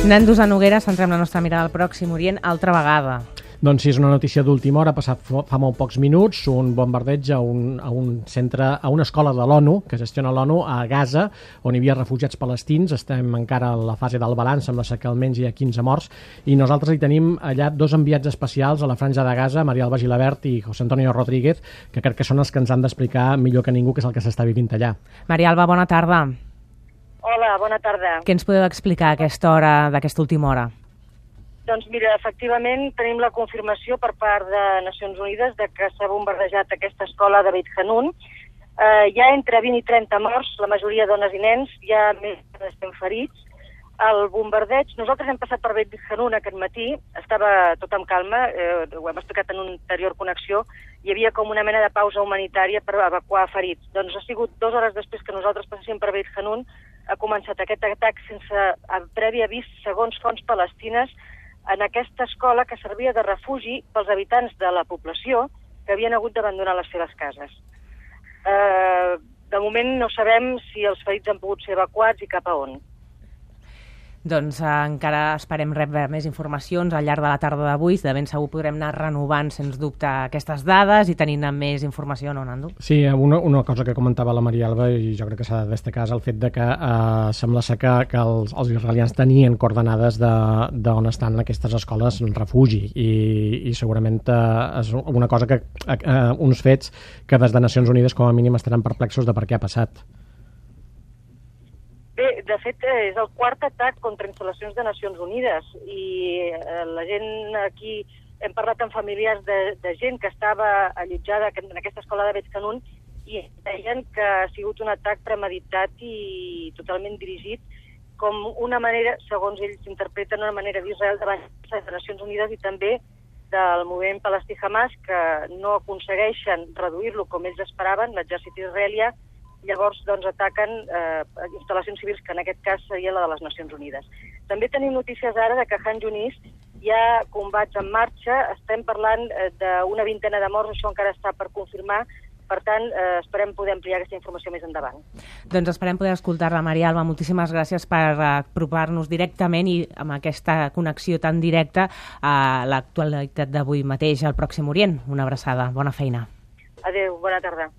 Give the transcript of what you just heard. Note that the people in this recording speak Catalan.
Nandos a Noguera, centrem la nostra mirada al Pròxim Orient altra vegada. Doncs sí, és una notícia d'última hora, ha passat fa molt pocs minuts, un bombardeig a un, a un centre, a una escola de l'ONU, que gestiona l'ONU, a Gaza, on hi havia refugiats palestins. Estem encara a la fase del balanç, sembla que almenys hi ha 15 morts, i nosaltres hi tenim allà dos enviats especials a la franja de Gaza, Maria Alba Gilabert i José Antonio Rodríguez, que crec que són els que ens han d'explicar millor que ningú què és el que s'està vivint allà. Maria Alba, bona tarda. Hola, bona tarda. Què ens podeu explicar a aquesta hora, d'aquesta última hora? Doncs mira, efectivament tenim la confirmació per part de Nacions Unides de que s'ha bombardejat aquesta escola de Beit Hanun. Eh, hi ha entre 20 i 30 morts, la majoria dones i nens, hi ha més de 100 ferits. El bombardeig, nosaltres hem passat per Beit Hanun aquest matí, estava tot amb calma, eh, ho hem explicat en una anterior connexió, hi havia com una mena de pausa humanitària per evacuar ferits. Doncs ha sigut dues hores després que nosaltres passéssim per Beit Hanun, ha començat aquest atac sense previ avís, segons fonts palestines, en aquesta escola que servia de refugi pels habitants de la població que havien hagut d'abandonar les seves cases. Eh, de moment no sabem si els ferits han pogut ser evacuats i cap a on. Doncs eh, encara esperem rebre més informacions al llarg de la tarda d'avui. De ben segur podrem anar renovant, sens dubte, aquestes dades i tenint més informació, no, Nando? Sí, una, una cosa que comentava la Maria Alba i jo crec que s'ha de destacar és el fet de que eh, sembla ser que, que els, els israelians tenien coordenades d'on estan aquestes escoles en refugi i, i segurament eh, és una cosa que, eh, uns fets que des de Nacions Unides com a mínim estaran perplexos de per què ha passat. Bé, de fet, és el quart atac contra instal·lacions de Nacions Unides i eh, la gent aquí, hem parlat amb familiars de, de gent que estava allotjada en aquesta escola de Betcanun i deien que ha sigut un atac premeditat i totalment dirigit com una manera, segons ells interpreten, una manera d'Israel davant de les Nacions Unides i també del moviment palestí Hamas, que no aconsegueixen reduir-lo com ells esperaven, l'exèrcit israelià, llavors doncs, ataquen eh, instal·lacions civils, que en aquest cas seria la de les Nacions Unides. També tenim notícies ara de que a Han Yunis hi ha combats en marxa, estem parlant eh, d'una vintena de morts, això encara està per confirmar, per tant, eh, esperem poder ampliar aquesta informació més endavant. Doncs esperem poder escoltar-la, Maria Alba. Moltíssimes gràcies per apropar-nos directament i amb aquesta connexió tan directa a l'actualitat d'avui mateix al Pròxim Orient. Una abraçada. Bona feina. Adéu, bona tarda.